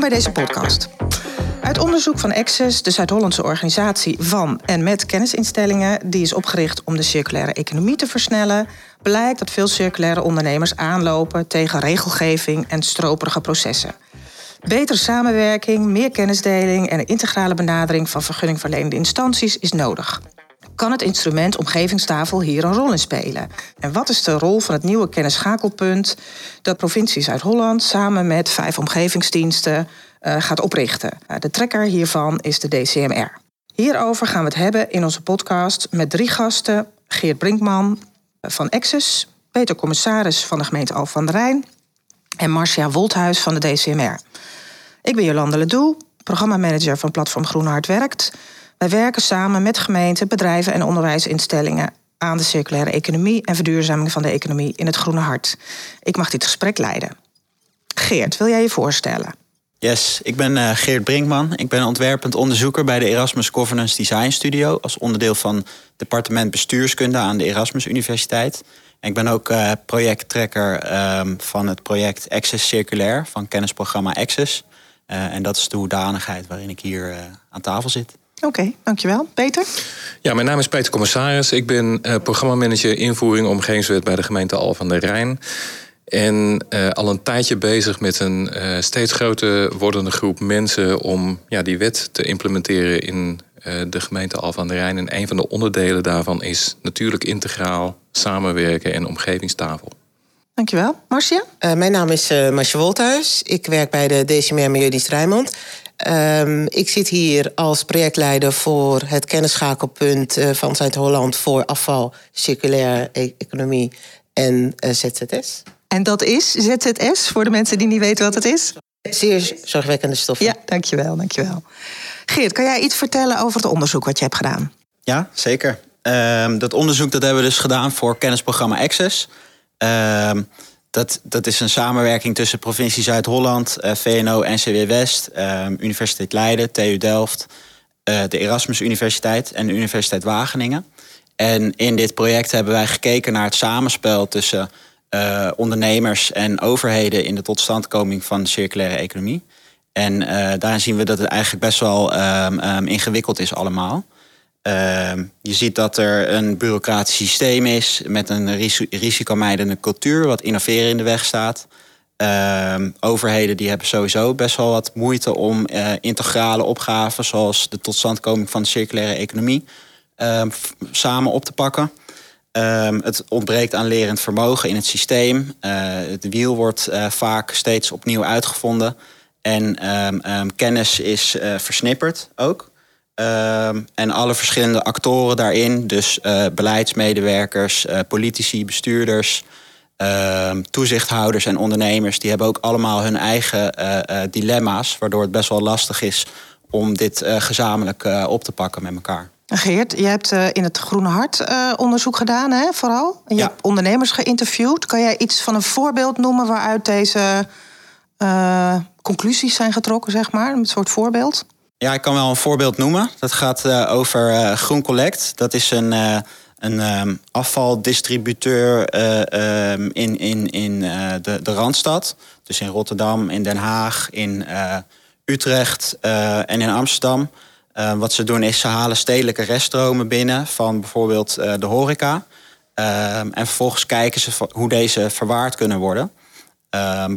Bij deze podcast. Uit onderzoek van Access, de Zuid-Hollandse organisatie van en met kennisinstellingen, die is opgericht om de circulaire economie te versnellen, blijkt dat veel circulaire ondernemers aanlopen tegen regelgeving en stroperige processen. Betere samenwerking, meer kennisdeling en een integrale benadering van vergunningverlenende instanties is nodig. Kan het instrument omgevingstafel hier een rol in spelen? En wat is de rol van het nieuwe kennisschakelpunt dat provincie Zuid-Holland samen met vijf omgevingsdiensten uh, gaat oprichten? Uh, de trekker hiervan is de DCMR. Hierover gaan we het hebben in onze podcast met drie gasten: Geert Brinkman van Exus, Peter Commissaris van de gemeente Al van der Rijn en Marcia Wolthuis van de DCMR. Ik ben Jolande Ledoux, programmamanager van Platform Groen Hard Werkt. Wij werken samen met gemeenten, bedrijven en onderwijsinstellingen aan de circulaire economie en verduurzaming van de economie in het Groene Hart. Ik mag dit gesprek leiden. Geert, wil jij je voorstellen? Yes, ik ben uh, Geert Brinkman. Ik ben ontwerpend onderzoeker bij de Erasmus Governance Design Studio als onderdeel van departement bestuurskunde aan de Erasmus Universiteit. En ik ben ook uh, projecttrekker um, van het project Access Circulair van kennisprogramma Access. Uh, en dat is de hoedanigheid waarin ik hier aan tafel zit. Oké, okay, dankjewel. Peter? Ja, mijn naam is Peter Commissaris. Ik ben uh, programmamanager invoering omgevingswet bij de gemeente Al van der Rijn. En uh, al een tijdje bezig met een uh, steeds groter wordende groep mensen om ja, die wet te implementeren in de gemeente Al van der Rijn. En een van de onderdelen daarvan is natuurlijk integraal samenwerken en omgevingstafel. Dankjewel. Marcia? mijn naam is Marcia Wolthuis. Ik werk bij de DCMR Milieudienst Rijnmond. Um, ik zit hier als projectleider voor het kennisschakelpunt uh, van Zuid-Holland voor afval, circulaire e economie en uh, ZZS. En dat is ZZS voor de mensen die niet weten wat het is? Zeer zorgwekkende stoffen. Ja, dankjewel, dankjewel. Geert, kan jij iets vertellen over het onderzoek wat je hebt gedaan? Ja, zeker. Um, dat onderzoek dat hebben we dus gedaan voor kennisprogramma Access. Um, dat, dat is een samenwerking tussen provincie Zuid-Holland, uh, VNO, NCW West, uh, Universiteit Leiden, TU Delft, uh, de Erasmus Universiteit en de Universiteit Wageningen. En in dit project hebben wij gekeken naar het samenspel tussen uh, ondernemers en overheden in de totstandkoming van de circulaire economie. En daarin zien we dat het eigenlijk best wel um, um, ingewikkeld is allemaal. Uh, je ziet dat er een bureaucratisch systeem is met een risicomijdende cultuur, wat innoveren in de weg staat. Uh, overheden die hebben sowieso best wel wat moeite om uh, integrale opgaven, zoals de totstandkoming van de circulaire economie, uh, samen op te pakken. Ehm, het ontbreekt aan lerend vermogen in het systeem. Uh, het wiel wordt uh, vaak steeds opnieuw uitgevonden. En kennis is versnipperd ook. Um, en alle verschillende actoren daarin, dus uh, beleidsmedewerkers, uh, politici, bestuurders, uh, toezichthouders en ondernemers, die hebben ook allemaal hun eigen uh, dilemma's, waardoor het best wel lastig is om dit gezamenlijk op te pakken met elkaar. Geert, je hebt in het Groene Hart onderzoek gedaan, hè, vooral. En je Ja. hebt ondernemers geïnterviewd. Kan jij iets van een voorbeeld noemen waaruit deze conclusies zijn getrokken, zeg maar? Een soort voorbeeld? Ja, ik kan wel een voorbeeld noemen. Dat gaat uh, over uh, Groen Collect. Dat is een, uh, een um, afvaldistributeur um, in, in, in de, de Randstad. Dus in Rotterdam, in Den Haag, in Utrecht en in Amsterdam. wat ze doen is ze halen stedelijke reststromen binnen van bijvoorbeeld de horeca. en vervolgens kijken ze hoe deze verwaard kunnen worden.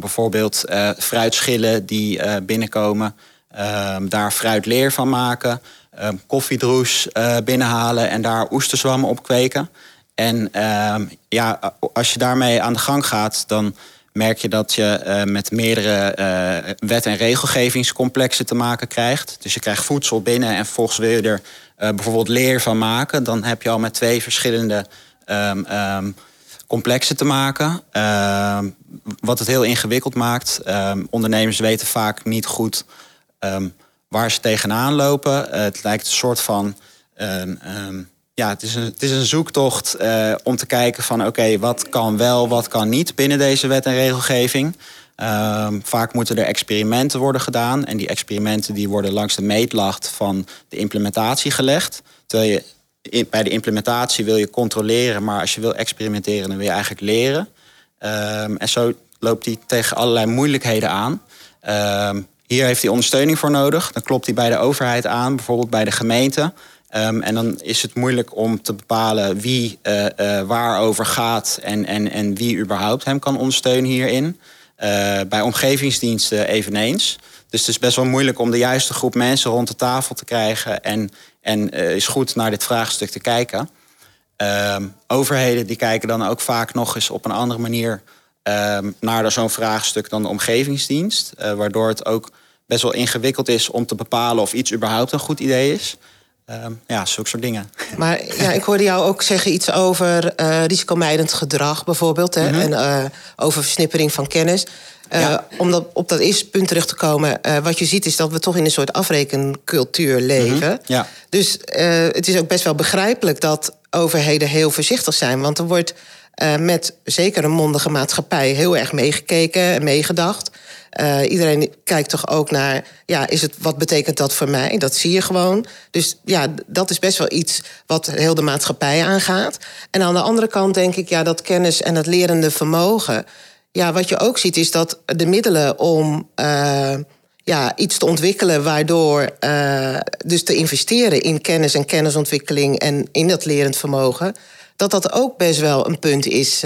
bijvoorbeeld fruitschillen die binnenkomen... Um, daar fruitleer van maken, um, koffiedroes uh, binnenhalen en daar oesterzwammen op kweken. En um, ja, als je daarmee aan de gang gaat, dan merk je dat je uh, met meerdere uh, wet- en regelgevingscomplexen te maken krijgt. Dus je krijgt voedsel binnen en vervolgens wil je er bijvoorbeeld leer van maken. Dan heb je al met twee verschillende complexen te maken. wat het heel ingewikkeld maakt. ondernemers weten vaak niet goed Um, waar ze tegenaan lopen. Uh, het lijkt een soort van. Um, um, ja, het is een, het is een zoektocht uh, om te kijken van oké, wat kan wel, wat kan niet binnen deze wet en regelgeving. vaak moeten er experimenten worden gedaan. En die experimenten die worden langs de meetlacht van de implementatie gelegd. Terwijl je bij de implementatie wil je controleren, maar als je wil experimenteren, dan wil je eigenlijk leren. en zo loopt die tegen allerlei moeilijkheden aan. Hier heeft hij ondersteuning voor nodig. Dan klopt hij bij de overheid aan, bijvoorbeeld bij de gemeente. Ehm, en dan is het moeilijk om te bepalen wie uh, uh, waarover gaat en, en, en wie überhaupt hem kan ondersteunen hierin. Uh, bij omgevingsdiensten eveneens. Dus het is best wel moeilijk om de juiste groep mensen rond de tafel te krijgen en, en is goed naar dit vraagstuk te kijken. Ehm, overheden die kijken dan ook vaak nog eens op een andere manier um, naar zo'n vraagstuk dan de omgevingsdienst. waardoor het ook best wel ingewikkeld is om te bepalen of iets überhaupt een goed idee is. Um, ja, zulke soort dingen. Maar ja, ik hoorde jou ook zeggen iets over uh, risicomijdend gedrag bijvoorbeeld. Hè, mm -hmm. En uh, over versnippering van kennis. Uh, ja. Om dat, op dat eerste punt terug te komen. wat je ziet is dat we toch in een soort afrekencultuur leven. Mm -hmm. ja. Dus het is ook best wel begrijpelijk dat overheden heel voorzichtig zijn. Want er wordt met zeker een mondige maatschappij heel erg meegekeken en meegedacht. Uh, iedereen kijkt toch ook naar, ja, is het, wat betekent dat voor mij? Dat zie je gewoon. Dus ja, dat is best wel iets wat heel de maatschappij aangaat. En aan de andere kant denk ik, ja, dat kennis en het lerende vermogen. Ja, wat je ook ziet is dat de middelen om uh, ja, iets te ontwikkelen, waardoor dus te investeren in kennis en kennisontwikkeling en in dat lerend vermogen, dat dat ook best wel een punt is.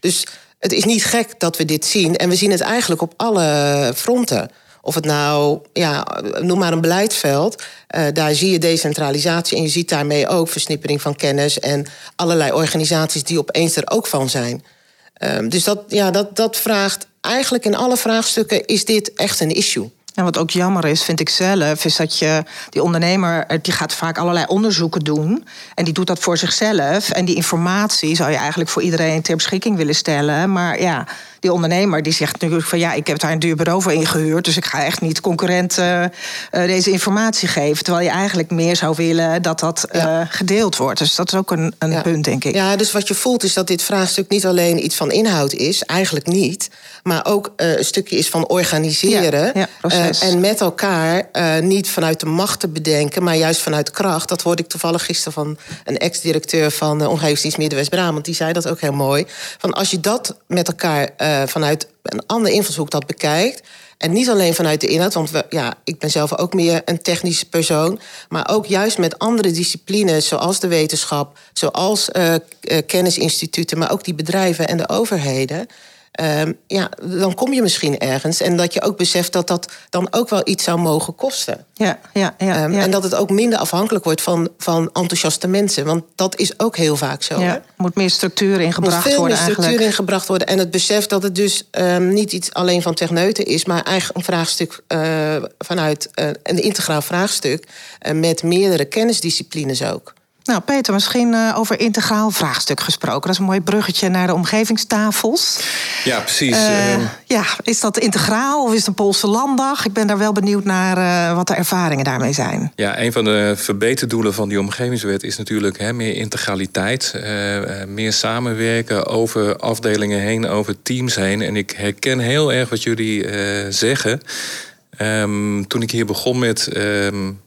dus het is niet gek dat we dit zien. En we zien het eigenlijk op alle fronten. Of het nou, ja, noem maar een beleidsveld. Uh, daar zie je decentralisatie en je ziet daarmee ook versnippering van kennis en allerlei organisaties die opeens er ook van zijn. Uh, dus dat, ja, dat, dat vraagt eigenlijk in alle vraagstukken: is dit echt een issue? En wat ook jammer is, vind ik zelf, is dat je die ondernemer, die gaat vaak allerlei onderzoeken doen. En die doet dat voor zichzelf. En die informatie zou je eigenlijk voor iedereen ter beschikking willen stellen. Maar ja, die ondernemer die zegt natuurlijk van ja, ik heb daar een duur bureau voor ingehuurd. Dus ik ga echt niet concurrenten uh, deze informatie geven. Terwijl je eigenlijk meer zou willen dat dat ja. uh, gedeeld wordt. Dus dat is ook een, een ja. punt, denk ik. Ja, dus wat je voelt is dat dit vraagstuk niet alleen iets van inhoud is, eigenlijk niet. Maar ook uh, een stukje is van organiseren. Ja, en met elkaar niet vanuit de macht te bedenken, maar juist vanuit kracht. Dat hoorde ik toevallig gisteren van een ex-directeur van de Omgevingsdienst Midden-West-Brabant. Die zei dat ook heel mooi. Van als je dat met elkaar uh, vanuit een andere invalshoek dat bekijkt. En niet alleen vanuit de inhoud, want we, ja, ik ben zelf ook meer een technische persoon. Maar ook juist met andere disciplines, zoals de wetenschap, zoals uh, kennisinstituten, maar ook die bedrijven en de overheden. Um, ja, dan kom je misschien ergens. En dat je ook beseft dat dat dan ook wel iets zou mogen kosten. Ja, ja, ja, um, ja. En dat het ook minder afhankelijk wordt van, van enthousiaste mensen. Want dat is ook heel vaak zo. Ja, moet meer structuur ingebracht moet veel worden. Meer structuur ingebracht worden. En het besef dat het dus um, niet iets alleen van techneuten is, maar eigenlijk een vraagstuk uh, vanuit uh, een integraal vraagstuk. Uh, met meerdere kennisdisciplines ook. Nou, Peter, misschien uh, over integraal vraagstuk gesproken. Dat is een mooi bruggetje naar de omgevingstafels. Ja, precies. Uh, ja, is dat integraal of is het een Poolse landdag? Ik ben daar wel benieuwd naar uh, wat de ervaringen daarmee zijn. Ja, een van de verbeterdoelen van die omgevingswet is natuurlijk hè, meer integraliteit. meer samenwerken over afdelingen heen, over teams heen. En ik herken heel erg wat jullie zeggen. Um, toen ik hier begon met um,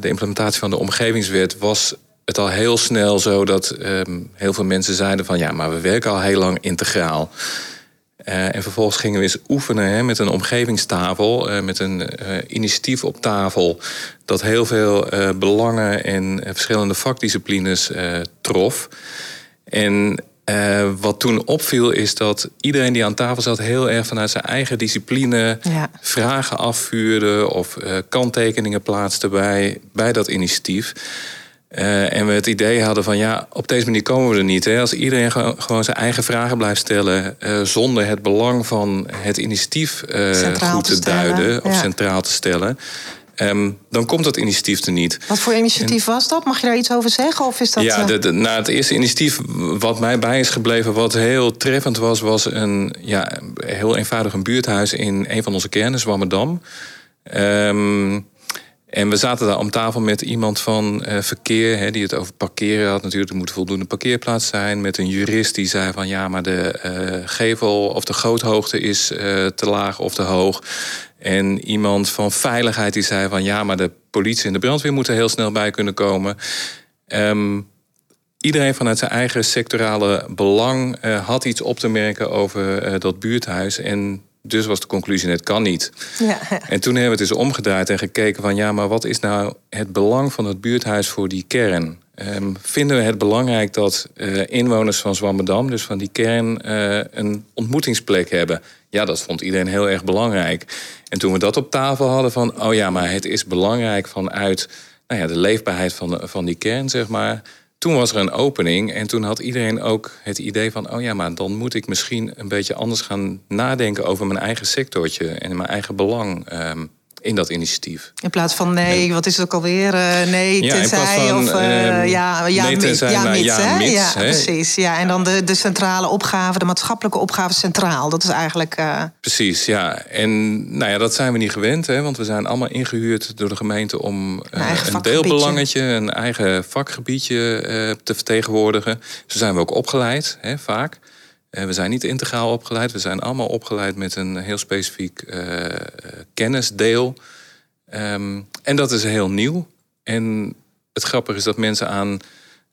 de implementatie van de omgevingswet... was het al heel snel zo dat um, heel veel mensen zeiden van ja, maar we werken al heel lang integraal. Uh, en vervolgens gingen we eens oefenen hè, met een omgevingstafel, uh, met een uh, initiatief op tafel, dat heel veel belangen en verschillende vakdisciplines trof. En wat toen opviel is dat iedereen die aan tafel zat heel erg vanuit zijn eigen discipline ja. vragen afvuurde of kanttekeningen plaatste bij, bij dat initiatief. Uh, en we het idee hadden van ja, op deze manier komen we er niet. Hè? Als iedereen gewoon zijn eigen vragen blijft stellen, uh, zonder het belang van het initiatief uh, goed te, te duiden of ja. centraal te stellen. Um, dan komt dat initiatief er niet. Wat voor initiatief en, was dat? Mag je daar iets over zeggen? Of is dat, ja, de, de, nou, het eerste initiatief wat mij bij is gebleven, wat heel treffend was, was een ja, heel eenvoudig een buurthuis in een van onze kernen, Zwammerdam. Um, en we zaten daar om tafel met iemand van uh, verkeer, hè, die het over parkeren had. Natuurlijk, er moet voldoende parkeerplaats zijn. Met een jurist die zei van ja, maar de uh, gevel of de goothoogte is uh, te laag of te hoog. En iemand van veiligheid die zei van ja, maar de politie en de brandweer moeten heel snel bij kunnen komen. Um, iedereen vanuit zijn eigen sectorale belang had iets op te merken over dat buurthuis. En Dus was de conclusie, het kan niet. Ja. En toen hebben we het eens omgedraaid en gekeken van... ja, maar wat is nou het belang van het buurthuis voor die kern? Ehm, vinden we het belangrijk dat eh, inwoners van Zwammerdam... dus van die kern, eh, een ontmoetingsplek hebben? Ja, dat vond iedereen heel erg belangrijk. En toen we dat op tafel hadden van... oh ja, maar het is belangrijk vanuit nou ja, de leefbaarheid van, van die kern, zeg maar toen was er een opening en toen had iedereen ook het idee van... oh ja, maar dan moet ik misschien een beetje anders gaan nadenken... over mijn eigen sectortje en mijn eigen belang ehm, in dat initiatief. In plaats van nee, wat is het ook alweer? Uh, nee, Ja, in tenzij van, of uh, ja, ja, nee, ja, mits, ja, hè? mits, ja, precies. Ja, en dan de, de centrale opgave, de maatschappelijke opgave centraal. Dat is eigenlijk... eh, Precies, ja. En nou ja, dat zijn we niet gewend, hè, want we zijn allemaal ingehuurd door de gemeente om eh, een deelbelangetje, een eigen vakgebiedje eh, te vertegenwoordigen. Zo zijn we ook opgeleid, hè, vaak. Eh, we zijn niet integraal opgeleid, we zijn allemaal opgeleid met een heel specifiek eh, eh, kennisdeel. Ehm, en dat is heel nieuw. En het grappige is dat mensen aan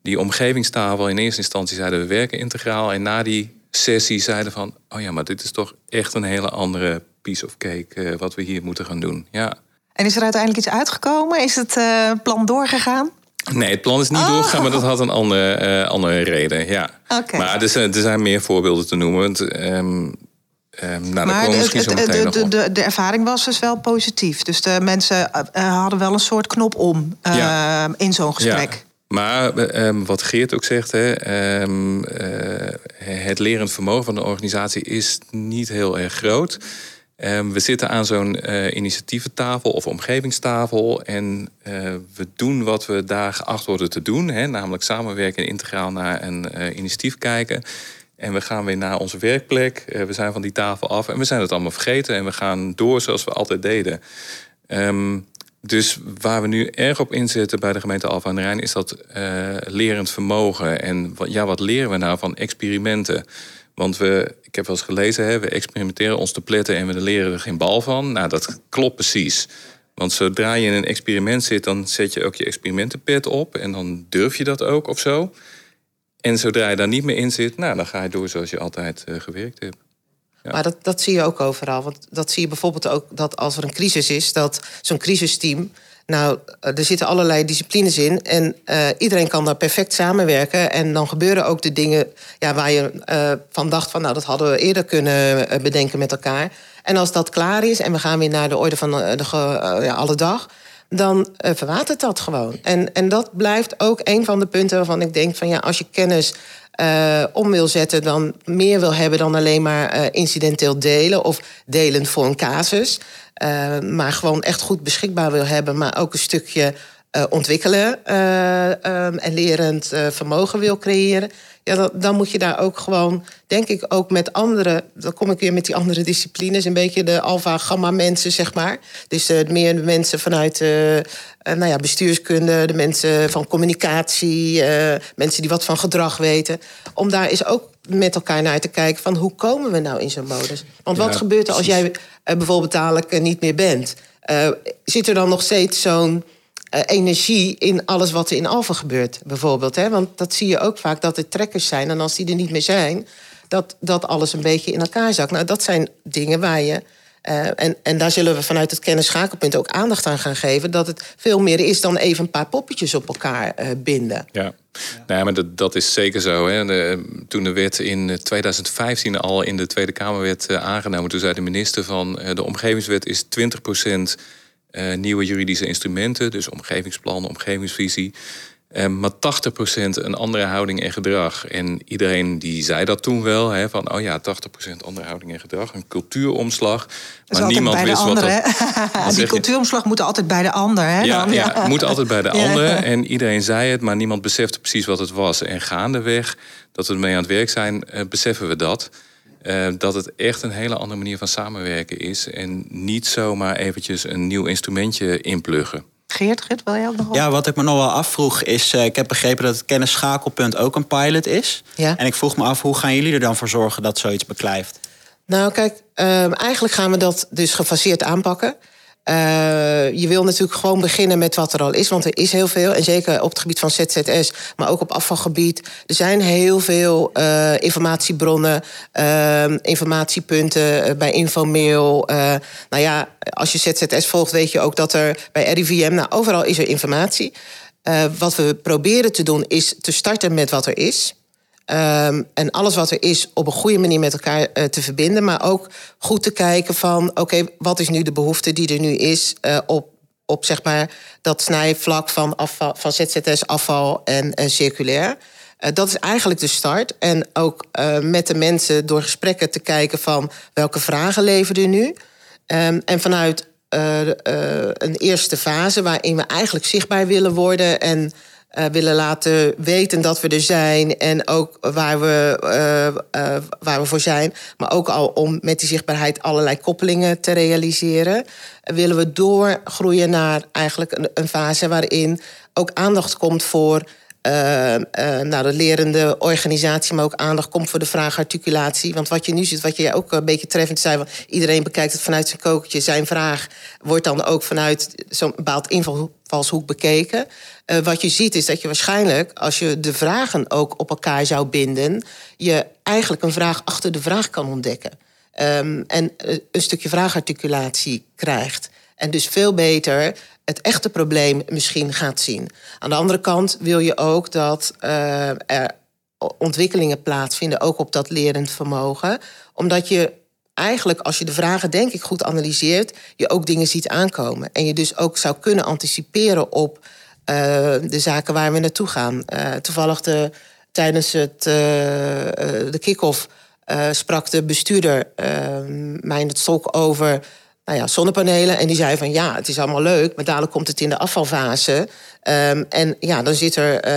die omgevingstafel in eerste instantie zeiden we werken integraal. En na die sessie zeiden van, oh ja, maar dit is toch echt een hele andere piece of cake wat we hier moeten gaan doen. Ja. En is er uiteindelijk iets uitgekomen? Is het plan doorgegaan? Nee, het plan is niet Oh. doorgegaan, maar dat had een andere, eh, andere reden. Ja. Maar er zijn, er zijn meer voorbeelden te noemen. Want, ehm, ehm, nou, Maar de, de, de, de, ervaring was dus wel positief. Dus de mensen eh, eh, hadden wel een soort knop om Ja. in zo'n gesprek. Ja. Maar ehm, wat Geert ook zegt, hè, het lerend vermogen van de organisatie is niet heel erg groot. Ehm, we zitten aan zo'n eh, initiatieventafel of omgevingstafel en eh, we doen wat we daar geacht worden te doen, hè, namelijk samenwerken en integraal naar een eh, initiatief kijken. En we gaan weer naar onze werkplek. We zijn van die tafel af en we zijn het allemaal vergeten en we gaan door zoals we altijd deden. Ehm, dus waar we nu erg op inzetten bij de gemeente Alphen aan de Rijn... is dat lerend vermogen. En ja, wat leren we nou van experimenten? Want we, ik heb wel eens gelezen, hè, we experimenteren ons te pletten... en we leren er geen bal van. Nou, dat klopt precies. Want zodra je in een experiment zit... dan zet je ook je experimentenpet op... en dan durf je dat ook of zo. En zodra je daar niet meer in zit... nou, dan ga je door zoals je altijd eh, gewerkt hebt. Ja. Maar dat, dat zie je ook overal. Want dat zie je bijvoorbeeld ook dat als er een crisis is, dat zo'n crisisteam. Nou, er zitten allerlei disciplines in en eh, iedereen kan daar perfect samenwerken. En dan gebeuren ook de dingen ja, waar je eh, van dacht van, nou, dat hadden we eerder kunnen eh, bedenken met elkaar. En als dat klaar is en we gaan weer naar de orde van de, eh, ja, alle dag, dan eh, verwatert dat gewoon. En, en dat blijft ook een van de punten waarvan ik denk van ja, als je kennis eh, om wil zetten, dan meer wil hebben dan alleen maar eh, incidenteel delen of delen voor een casus. Maar gewoon echt goed beschikbaar wil hebben, maar ook een stukje ontwikkelen eh, ehm, en lerend vermogen wil creëren. Ja, dan, dan moet je daar ook gewoon, denk ik, ook met andere. Dan kom ik weer met die andere disciplines. Een beetje de alfa-gamma-mensen, zeg maar. Dus eh, meer de mensen vanuit eh, eh, nou ja, bestuurskunde, de mensen van communicatie, mensen die wat van gedrag weten. Om daar eens ook met elkaar naar te kijken van hoe komen we nou in zo'n modus? Want wat Ja, gebeurt er als jij bijvoorbeeld dadelijk niet meer bent? Zit er dan nog steeds zo'n eh, energie in alles wat er in Alphen gebeurt, bijvoorbeeld. Hè? Want dat zie je ook vaak, dat er trekkers zijn. En als die er niet meer zijn, dat, dat alles een beetje in elkaar zakt. Nou, dat zijn dingen waar je... eh, en, en daar zullen we vanuit het kennisschakelpunt ook aandacht aan gaan geven... dat het veel meer is dan even een paar poppetjes op elkaar eh, binden. Ja, nou ja, maar dat, dat is zeker zo. Hè. Toen de wet in eh, 2015 al in de Tweede Kamer werd aangenomen... toen zei de minister van de omgevingswet is 20 eh, nieuwe juridische instrumenten. Dus omgevingsplan, omgevingsvisie. Eh, maar 80% een andere houding en gedrag. En iedereen die zei dat toen wel. Hè, van, oh ja, 80% andere houding en gedrag. Een cultuuromslag. Maar niemand wist wat dat... Die je? cultuuromslag moet altijd bij de ander, hè? Ja, dan? ja, moet altijd bij de Ja. ander. En iedereen zei het, maar niemand besefte precies wat het was. En gaandeweg dat we ermee aan het werk zijn, eh, beseffen we dat. Eh, dat het echt een hele andere manier van samenwerken is. En niet zomaar eventjes een nieuw instrumentje inpluggen. Geert, Geert, wil jij ook nog op? Ja, wat ik me nog wel afvroeg is... eh, ik heb begrepen dat het kennisschakelpunt ook een pilot is. Ja. En ik vroeg me af, hoe gaan jullie er dan voor zorgen dat zoiets beklijft? Nou, kijk, ehm, eigenlijk gaan we dat dus gefaseerd aanpakken. Uh, je wil natuurlijk gewoon beginnen met wat er al is, want er is heel veel. En zeker op het gebied van ZZS, maar ook op afvalgebied. Er zijn heel veel uh, informatiebronnen, uh, informatiepunten bij Infomail. nou ja, als je ZZS volgt, weet je ook dat er bij RIVM, nou overal is er informatie. wat we proberen te doen is te starten met wat er is. Um, en alles wat er is op een goede manier met elkaar uh, te verbinden. Maar ook goed te kijken van oké, wat is nu de behoefte die er nu is uh, op, op zeg maar dat snijvlak van, afval, van ZZS, afval en, circulair. Uh, dat is eigenlijk de start. En ook met de mensen door gesprekken te kijken van welke vragen leveren er nu. Um, en vanuit een eerste fase waarin we eigenlijk zichtbaar willen worden en uh, willen laten weten dat we er zijn en ook waar we, uh, uh, waar we voor zijn. Maar ook al om met die zichtbaarheid allerlei koppelingen te realiseren. willen we doorgroeien naar eigenlijk een, een fase waarin ook aandacht komt voor uh, nou, de lerende organisatie, maar ook aandacht komt voor de vraag articulatie. Want wat je nu ziet, wat je ook een beetje treffend zei, van iedereen bekijkt het vanuit zijn kokertje. Zijn vraag wordt dan ook vanuit zo'n bepaald invalshoek bekeken. Uh, wat je ziet is dat je waarschijnlijk, als je de vragen ook op elkaar zou binden, je eigenlijk een vraag achter de vraag kan ontdekken. Um, en een stukje vraagarticulatie krijgt. En dus veel beter het echte probleem misschien gaat zien. Aan de andere kant wil je ook dat uh, er ontwikkelingen plaatsvinden, ook op dat lerend vermogen. Omdat je eigenlijk, als je de vragen denk ik goed analyseert, je ook dingen ziet aankomen. En je dus ook zou kunnen anticiperen op uh, de zaken waar we naartoe gaan. Uh, toevallig de, tijdens het, de kick-off sprak de bestuurder mij in het stok over nou ja, zonnepanelen. En die zei van ja, het is allemaal leuk, maar dadelijk komt het in de afvalfase. Um, en ja, dan zit er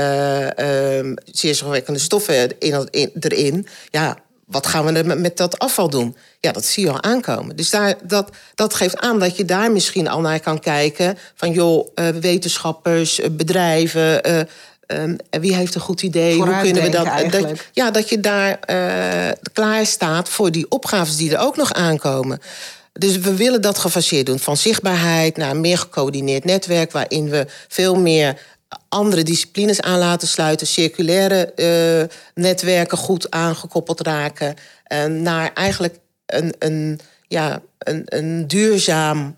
uh, um, zeer zorgwekkende stoffen in, in, erin. Ja, wat gaan we met dat afval doen? Ja, dat zie je al aankomen. Dus daar, dat, dat geeft aan dat je daar misschien al naar kan kijken. Van joh, uh, wetenschappers, uh, bedrijven. Uh, um, wie heeft een goed idee? Hoe kunnen we dat, dat? Ja, dat je daar klaar staat voor die opgaves die er ook nog aankomen. Dus we willen dat gefaseerd doen. Van zichtbaarheid naar een meer gecoördineerd netwerk... waarin we veel meer andere disciplines aan laten sluiten... circulaire uh, netwerken goed aangekoppeld raken... Uh, naar eigenlijk een, een, ja, een, een duurzaam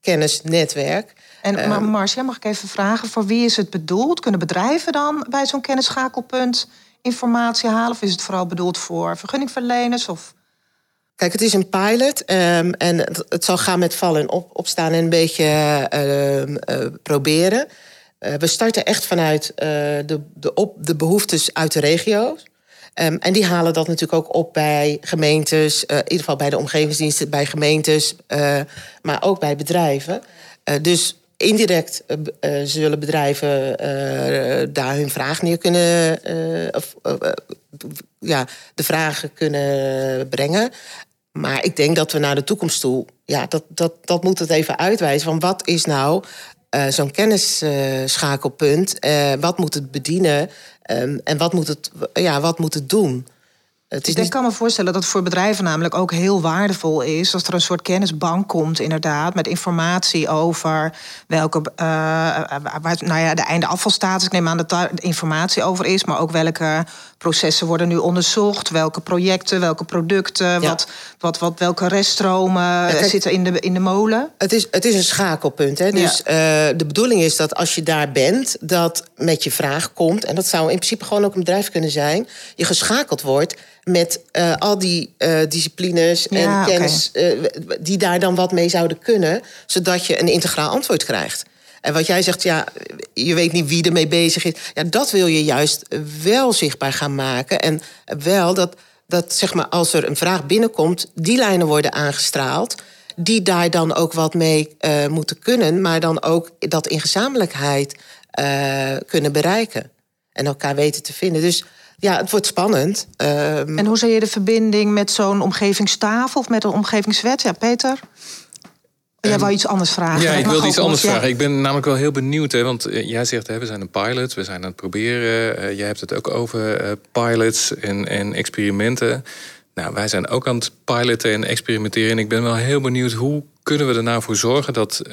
kennisnetwerk... En uh, Marcia, mag ik even vragen, voor wie is het bedoeld? Kunnen bedrijven dan bij zo'n kennisschakelpunt informatie halen? Of is het vooral bedoeld voor vergunningverleners? Of Kijk, het is een pilot um, en het, zal gaan met vallen en op, opstaan en een beetje uh, uh, proberen. Uh, we starten echt vanuit de, de, op, de behoeftes uit de regio's. Um, en die halen dat natuurlijk ook op bij gemeentes, in ieder geval bij de omgevingsdiensten, bij gemeentes, maar ook bij bedrijven. dus indirect zullen bedrijven daar hun vraag neer kunnen, ja, de vragen kunnen brengen. Maar ik denk dat we naar de toekomst toe, ja, dat, dat, dat moet het even uitwijzen. Van wat is nou uh, zo'n kennisschakelpunt? Uh, wat moet het bedienen? Um, en wat moet het, ja, wat moet het doen? Het is ik kan me voorstellen dat het voor bedrijven namelijk ook heel waardevol is als er een soort kennisbank komt, inderdaad, met informatie over welke, uh, waar, nou ja, de einde afvalstatus. Ik neem aan dat daar informatie over is, maar ook welke processen worden nu onderzocht, welke projecten, welke producten, ja. wat, wat, wat, welke reststromen zitten in de, in de molen. Het is, het is een schakelpunt. Hè? Dus ja. uh, de bedoeling is dat als je daar bent, dat met je vraag komt, en dat zou in principe gewoon ook een bedrijf kunnen zijn, je geschakeld wordt met uh, al die uh, disciplines en ja, kennis okay. die daar dan wat mee zouden kunnen, zodat je een integraal antwoord krijgt. En wat jij zegt, ja, je weet niet wie ermee bezig is. Ja, dat wil je juist wel zichtbaar gaan maken. En wel dat, dat zeg maar, als er een vraag binnenkomt, die lijnen worden aangestraald. Die daar dan ook wat mee moeten kunnen, maar dan ook dat in gezamenlijkheid kunnen bereiken. En elkaar weten te vinden. Dus ja, het wordt spannend. Um... En hoe zie je de verbinding met zo'n omgevingstafel of met een omgevingswet? Ja, Peter? Jij wou iets anders vragen. Ja, ik wilde iets anders ja. vragen. Ik ben namelijk wel heel benieuwd. Hè, want uh, jij zegt, hè, we zijn een pilot, we zijn aan het proberen. Uh, jij hebt het ook over uh, pilots en, en experimenten. Nou, wij zijn ook aan het piloten en experimenteren. En ik ben wel heel benieuwd hoe kunnen we er nou voor zorgen dat uh,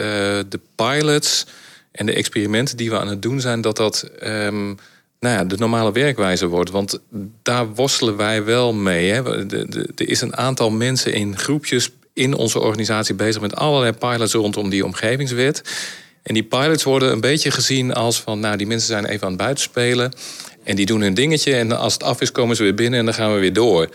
de pilots en de experimenten die we aan het doen zijn, dat dat um, nou ja, de normale werkwijze wordt. Want daar worstelen wij wel mee. Hè. Er is een aantal mensen in groepjes in onze organisatie bezig met allerlei pilots rondom die omgevingswet. En die pilots worden een beetje gezien als van, nou, die mensen zijn even aan het buitenspelen. En die doen hun dingetje. En als het af is, komen ze weer binnen en dan gaan we weer door.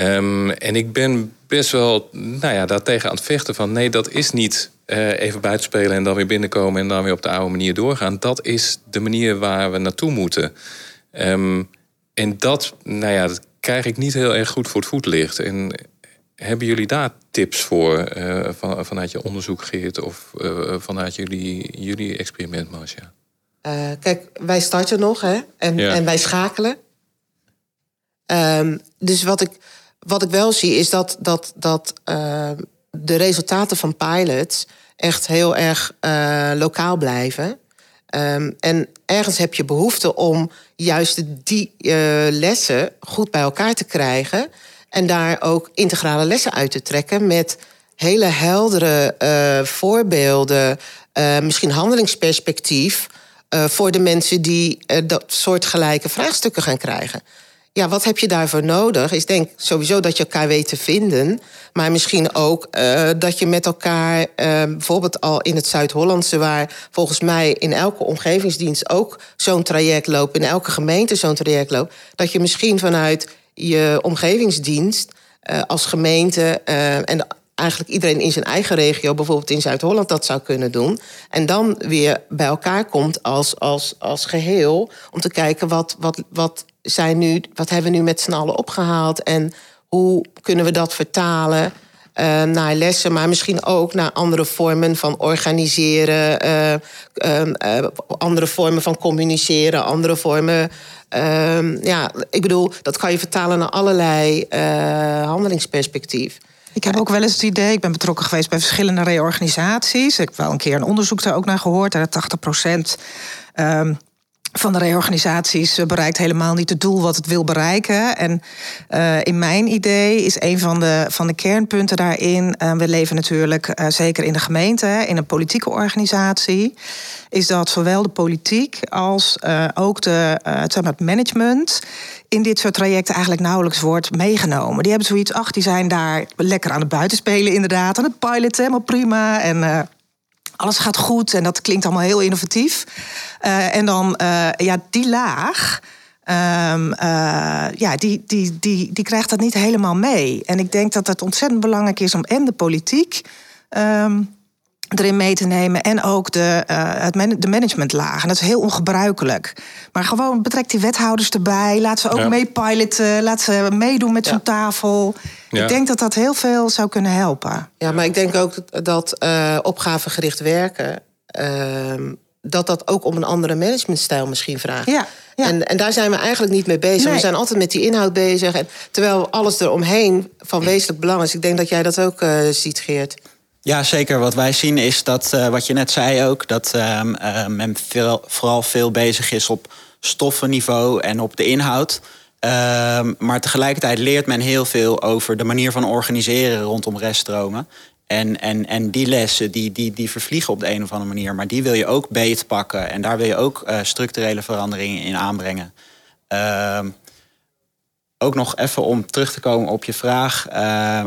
Um, en ik ben best wel nou ja, daartegen aan het vechten van nee, dat is niet uh, even buitenspelen en dan weer binnenkomen en dan weer op de oude manier doorgaan. Dat is de manier waar we naartoe moeten. Um, en dat, nou ja, dat krijg ik niet heel erg goed voor het voetlicht. En hebben jullie daar tips voor uh, van, vanuit je onderzoek, Geert, of uh, vanuit jullie, jullie experiment, Marcia? kijk, wij starten nog hè? En, ja. en wij schakelen. Um, dus wat ik wat ik wel zie is dat, dat, dat uh, de resultaten van pilots echt heel erg lokaal blijven. Um, en ergens heb je behoefte om juist die lessen goed bij elkaar te krijgen. En daar ook integrale lessen uit te trekken met hele heldere voorbeelden, misschien handelingsperspectief. voor de mensen die dat soort gelijke vraagstukken gaan krijgen ja, wat heb je daarvoor nodig? Is denk sowieso dat je elkaar weet te vinden. Maar misschien ook dat je met elkaar, bijvoorbeeld al in het Zuid-Hollandse, waar volgens mij in elke omgevingsdienst ook zo'n traject loopt, in elke gemeente zo'n traject loopt, dat je misschien vanuit je omgevingsdienst uh, als gemeente en eigenlijk iedereen in zijn eigen regio, bijvoorbeeld in Zuid-Holland, dat zou kunnen doen. En dan weer bij elkaar komt als, als, als geheel om te kijken wat, wat, wat, zijn nu, wat hebben we nu met z'n allen opgehaald en hoe kunnen we dat vertalen uh, naar lessen, maar misschien ook naar andere vormen van organiseren, uh, uh, andere vormen van communiceren, andere vormen. Ehm, ja, ik bedoel, dat kan je vertalen naar allerlei handelingsperspectief. Ik heb ook wel eens het idee, ik ben betrokken geweest bij verschillende reorganisaties. Ik heb wel een keer een onderzoek daar ook naar gehoord. Dat 80 procent um, van de reorganisaties bereikt helemaal niet het doel wat het wil bereiken. En uh, in mijn idee is een van de, van de kernpunten daarin. Uh, we leven natuurlijk zeker in de gemeente, in een politieke organisatie. Is dat zowel de politiek als ook de, maar het management in dit soort trajecten eigenlijk nauwelijks wordt meegenomen. Die hebben zoiets, ach, die zijn daar lekker aan het buitenspelen, inderdaad. Aan het piloten, helemaal prima. En alles gaat goed en dat klinkt allemaal heel innovatief. Uh, en dan, uh, ja, die laag. Um, uh, ja, die, die, die, die krijgt dat niet helemaal mee. En ik denk dat het ontzettend belangrijk is om en de politiek um, erin mee te nemen. En ook de, uh, het man de managementlaag. En dat is heel ongebruikelijk. Maar gewoon betrek die wethouders erbij. Laat ze ook ja. meepiloten. Laat ze meedoen met ja. zo'n tafel. Ja. Ik denk dat dat heel veel zou kunnen helpen. Ja, maar ik denk ook dat, dat uh, opgavegericht werken... Uh, dat dat ook om een andere managementstijl misschien vraagt. Ja, ja. En, en daar zijn we eigenlijk niet mee bezig. Nee. We zijn altijd met die inhoud bezig. En, terwijl alles eromheen van wezenlijk belang is. Ik denk dat jij dat ook uh, ziet, Geert. Ja, zeker. Wat wij zien is dat, uh, wat je net zei ook... dat uh, uh, men veel, vooral veel bezig is op stoffenniveau en op de inhoud... maar tegelijkertijd leert men heel veel over de manier van organiseren rondom reststromen. En, en, en die lessen die, die, die vervliegen op de een of andere manier. Maar die wil je ook beetpakken. En daar wil je ook uh, structurele veranderingen in aanbrengen. Ook nog even om terug te komen op je vraag. Uh,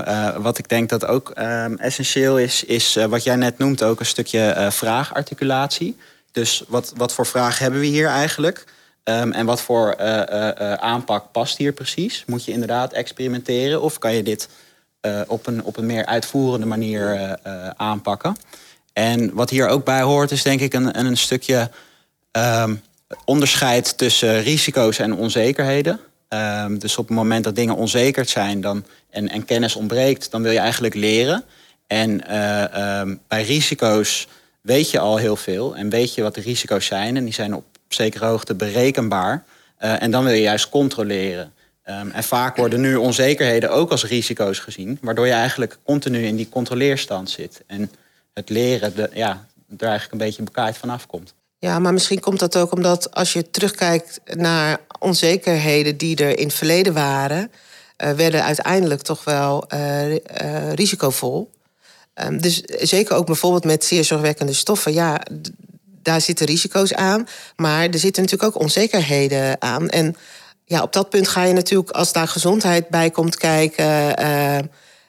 uh, wat ik denk dat ook ehm, essentieel is, is wat jij net noemt ook een stukje vraagarticulatie. Dus wat, wat voor vraag hebben we hier eigenlijk? Um, en wat voor aanpak past hier precies? Moet je inderdaad experimenteren of kan je dit op, een, op een meer uitvoerende manier aanpakken. En wat hier ook bij hoort, is denk ik een, een stukje um, onderscheid tussen risico's en onzekerheden. Um, dus op het moment dat dingen onzeker zijn dan, en, en kennis ontbreekt, dan wil je eigenlijk leren. En um, bij risico's weet je al heel veel en weet je wat de risico's zijn. En die zijn op zekere hoogte berekenbaar. en dan wil je juist controleren. Um, en vaak worden nu onzekerheden ook als risico's gezien, waardoor je eigenlijk continu in die controleerstand zit. En het leren ja, er eigenlijk een beetje bekaaid vanaf komt. Ja, maar misschien komt dat ook omdat als je terugkijkt naar onzekerheden die er in het verleden waren, uh, werden uiteindelijk toch wel uh, uh, risicovol. Ehm, dus zeker ook bijvoorbeeld met zeer zorgwekkende stoffen. Ja, daar zitten risico's aan. Maar er zitten natuurlijk ook onzekerheden aan. En ja, op dat punt ga je natuurlijk, als daar gezondheid bij komt kijken,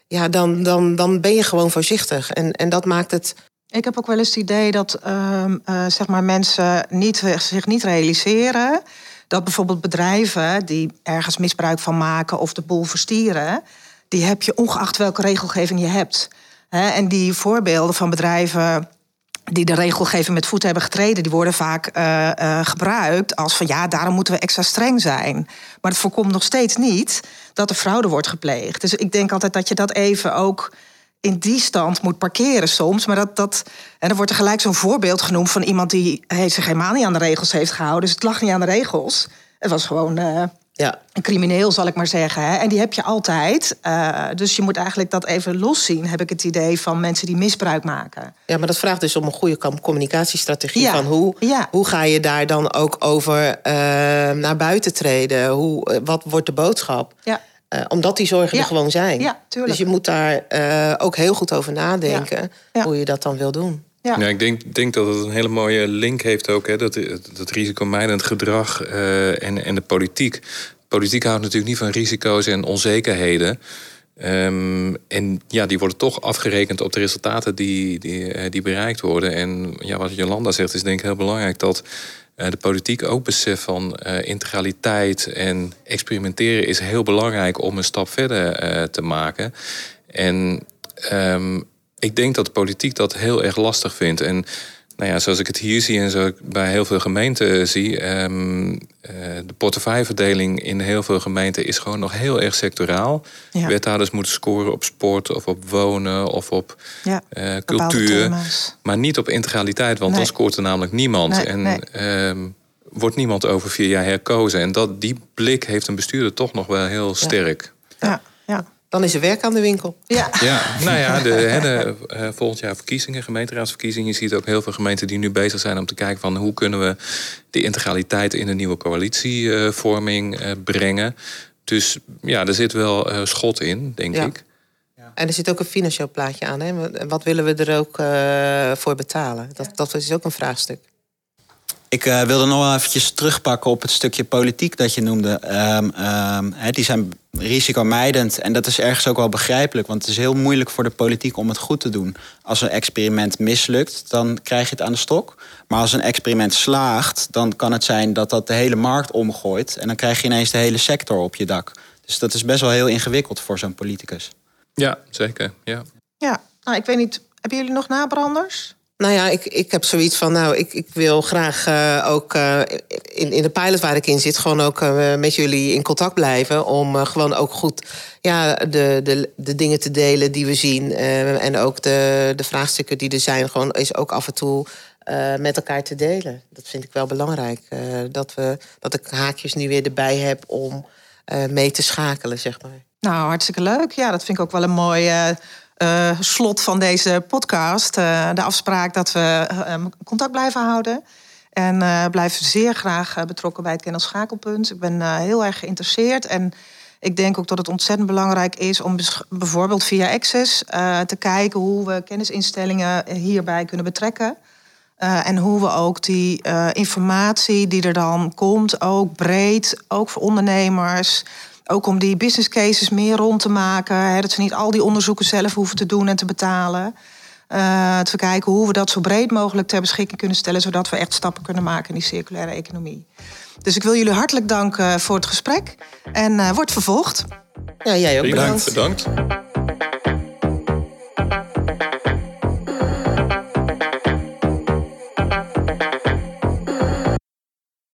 ja, dan, dan, dan ben je gewoon voorzichtig. En, en dat maakt het. Ik heb ook wel eens het idee dat uh, uh, zeg maar mensen niet, zich niet realiseren dat bijvoorbeeld bedrijven die ergens misbruik van maken of de boel verstieren, die heb je ongeacht welke regelgeving je hebt. En die voorbeelden van bedrijven die de regelgeving met voet hebben getreden, die worden vaak uh, uh, gebruikt als van ja, daarom moeten we extra streng zijn. Maar het voorkomt nog steeds niet dat er fraude wordt gepleegd. Dus ik denk altijd dat je dat even ook in die stand moet parkeren soms. Maar dat, dat, en dan wordt er gelijk zo'n voorbeeld genoemd van iemand die heeft zich helemaal niet aan de regels heeft gehouden. Dus het lag niet aan de regels. Het was gewoon uh, ja. een crimineel, zal ik maar zeggen. Hè? En die heb je altijd. Uh, dus je moet eigenlijk dat even loszien, heb ik het idee van mensen die misbruik maken. Ja, maar dat vraagt dus om een goede communicatiestrategie. Ja. Van hoe, ja. hoe ga je daar dan ook over uh, naar buiten treden? Hoe, wat wordt de boodschap? Ja. Uh, omdat die zorgen ja. er gewoon zijn. Ja, tuurlijk. Dus je moet daar uh, ook heel goed over nadenken hoe je dat dan wil doen. Ja, ja ik denk, denk dat het een hele mooie link heeft ook, hè, dat, dat risicomijdend gedrag uh, en, en de politiek. Politiek houdt natuurlijk niet van risico's en onzekerheden. Um, en ja, die worden toch afgerekend op de resultaten die, die, die bereikt worden. En ja, wat Jolanda zegt, is denk ik heel belangrijk dat de politiek ook beseft van uh, integraliteit en experimenteren is heel belangrijk om een stap verder uh, te maken. En um, ik denk dat de politiek dat heel erg lastig vindt. En nou ja, zoals ik het hier zie en zo bij heel veel gemeenten zie, um, uh, de portefeuilleverdeling in heel veel gemeenten is gewoon nog heel erg sectoraal. Ja. Wethouders moeten scoren op sport of op wonen of op ja, uh, cultuur. Maar niet op integraliteit, want Nee. dan scoort er namelijk niemand. Nee, en nee. ehm, wordt niemand over vier jaar herkozen. En dat, die blik heeft een bestuurder toch nog wel heel sterk. Ja, ja. Dan is er werk aan de winkel. ja. Ja, nou ja, de, hè, de, eh, volgend jaar verkiezingen, gemeenteraadsverkiezingen. Je ziet ook heel veel gemeenten die nu bezig zijn om te kijken van hoe kunnen we die integraliteit in een nieuwe coalitievorming eh, brengen. Dus ja, er zit wel eh, schot in, denk Ja. ik. En er zit ook een financieel plaatje aan. Hè? Wat- Wat willen we er ook eh, voor betalen? Dat, dat is ook een vraagstuk. Ik eh, wilde nog wel eventjes terugpakken op het stukje politiek dat je noemde. Ehm, ehm, die zijn risicomijdend en dat is ergens ook wel begrijpelijk. Want het is heel moeilijk voor de politiek om het goed te doen. Als een experiment mislukt, dan krijg je het aan de stok. Maar als een experiment slaagt, dan kan het zijn dat dat de hele markt omgooit. En dan krijg je ineens de hele sector op je dak. Dus dat is best wel heel ingewikkeld voor zo'n politicus. Ja, zeker. Ja. ja. Nou, ik weet niet, hebben jullie nog nabranders? Nou ja, ik, ik heb zoiets van, nou, ik, ik wil graag eh, ook eh, in, in de pilot waar ik in zit, gewoon ook eh, met jullie in contact blijven. Om gewoon ook goed ja, de, de, de dingen te delen die we zien. en ook de, de vraagstukken die er zijn, gewoon is ook af en toe met elkaar te delen. Dat vind ik wel belangrijk. dat, we, dat ik haakjes nu weer erbij heb om mee te schakelen, zeg maar. Nou, hartstikke leuk. Ja, dat vind ik ook wel een mooi eh, slot van deze podcast. Eh, de afspraak dat we eh, contact blijven houden. En blijf zeer graag betrokken bij het kennelschakelpunt. Ik ben heel erg geïnteresseerd. En ik denk ook dat het ontzettend belangrijk is om bijvoorbeeld via Access te kijken hoe we kennisinstellingen hierbij kunnen betrekken. En hoe we ook die informatie die er dan komt, ook breed, ook voor ondernemers. Ook om die business cases meer rond te maken. Hè, dat ze niet al die onderzoeken zelf hoeven te doen en te betalen. Uh, te kijken hoe we dat zo breed mogelijk ter beschikking kunnen stellen, zodat we echt stappen kunnen maken in die circulaire economie. Dus ik wil jullie hartelijk danken voor het gesprek en uh, wordt vervolgd. Ja, jij ook Prima, bedankt. bedankt.